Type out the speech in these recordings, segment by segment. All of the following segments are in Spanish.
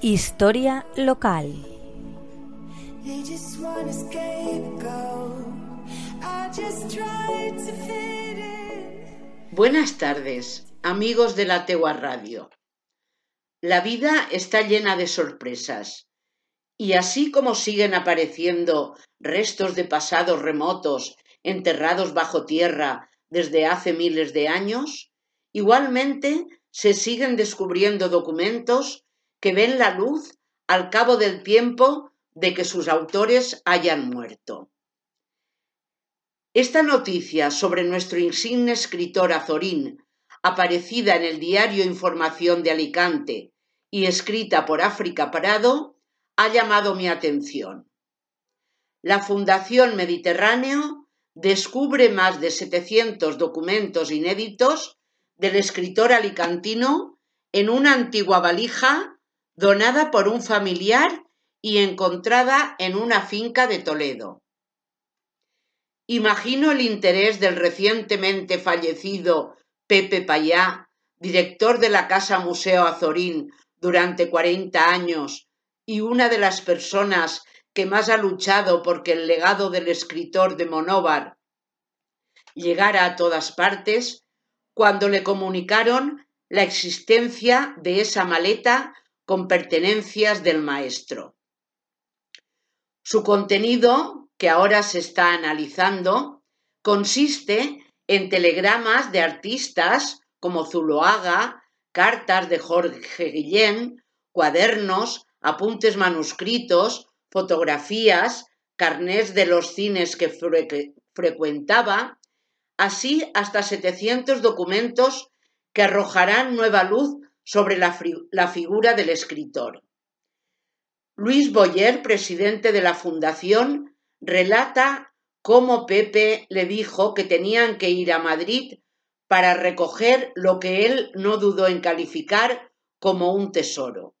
Historia local. Buenas tardes, amigos de la Tegua Radio. La vida está llena de sorpresas. Y así como siguen apareciendo restos de pasados remotos enterrados bajo tierra desde hace miles de años, igualmente se siguen descubriendo documentos que ven la luz al cabo del tiempo de que sus autores hayan muerto. Esta noticia sobre nuestro insigne escritor Azorín, aparecida en el diario Información de Alicante y escrita por África Parado, ha llamado mi atención. La Fundación Mediterráneo descubre más de 700 documentos inéditos del escritor alicantino en una antigua valija donada por un familiar y encontrada en una finca de Toledo. Imagino el interés del recientemente fallecido Pepe Payá, director de la Casa Museo Azorín durante 40 años y una de las personas que más ha luchado porque el legado del escritor de Monóvar llegara a todas partes, cuando le comunicaron la existencia de esa maleta con pertenencias del maestro. Su contenido, que ahora se está analizando, consiste en telegramas de artistas como Zuloaga, cartas de Jorge Guillén, cuadernos, apuntes manuscritos, fotografías, carnés de los cines que frecuentaba, así hasta 700 documentos que arrojarán nueva luz sobre la, figura del escritor. Luis Boyer, presidente de la Fundación, relata cómo Pepe le dijo que tenían que ir a Madrid para recoger lo que él no dudó en calificar como un tesoro.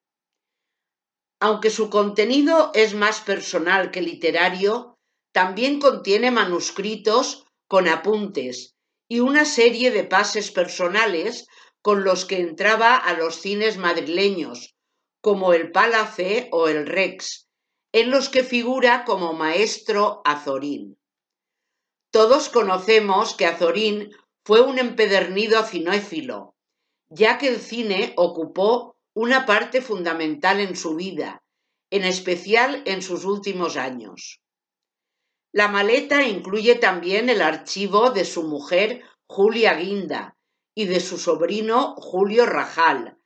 Aunque su contenido es más personal que literario, también contiene manuscritos con apuntes y una serie de pases personales con los que entraba a los cines madrileños, como el Palace o el Rex, en los que figura como maestro Azorín. Todos conocemos que Azorín fue un empedernido cinéfilo, ya que el cine ocupó una parte fundamental en su vida, en especial en sus últimos años. La maleta incluye también el archivo de su mujer Julia Guinda, y de su sobrino Julio Rajal,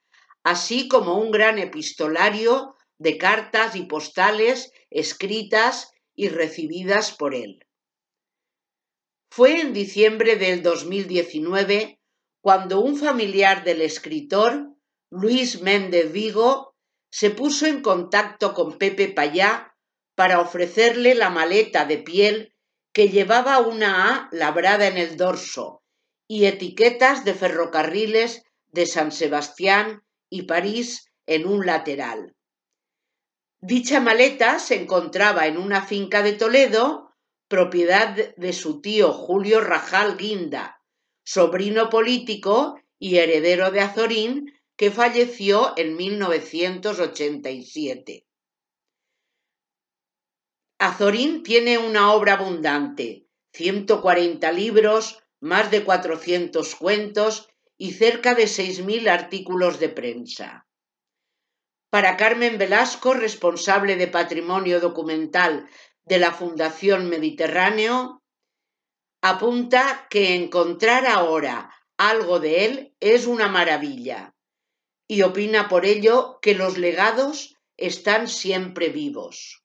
así como un gran epistolario de cartas y postales escritas y recibidas por él. Fue en diciembre del 2019 cuando un familiar del escritor, Luis Méndez Vigo, se puso en contacto con Pepe Payá para ofrecerle la maleta de piel que llevaba una A labrada en el dorso y etiquetas de ferrocarriles de San Sebastián y París en un lateral. Dicha maleta se encontraba en una finca de Toledo, propiedad de su tío Julio Rajal Guinda, sobrino político y heredero de Azorín, que falleció en 1987. Azorín tiene una obra abundante, 140 libros, más de 400 cuentos y cerca de 6.000 artículos de prensa. Para Carmen Velasco, responsable de patrimonio documental de la Fundación Mediterráneo, apunta que encontrar ahora algo de él es una maravilla y opina por ello que los legados están siempre vivos.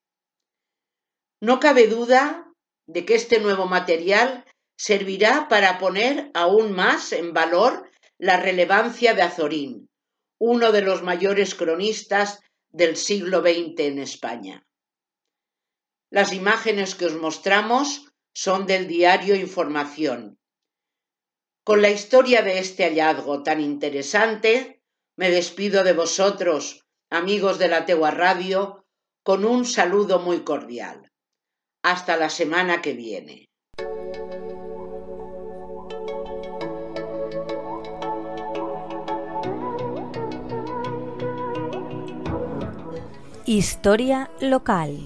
No cabe duda de que este nuevo material servirá para poner aún más en valor la relevancia de Azorín, uno de los mayores cronistas del siglo XX en España. Las imágenes que os mostramos son del diario Información. Con la historia de este hallazgo tan interesante, me despido de vosotros, amigos de la Tegua Radio, con un saludo muy cordial. Hasta la semana que viene. Historia local.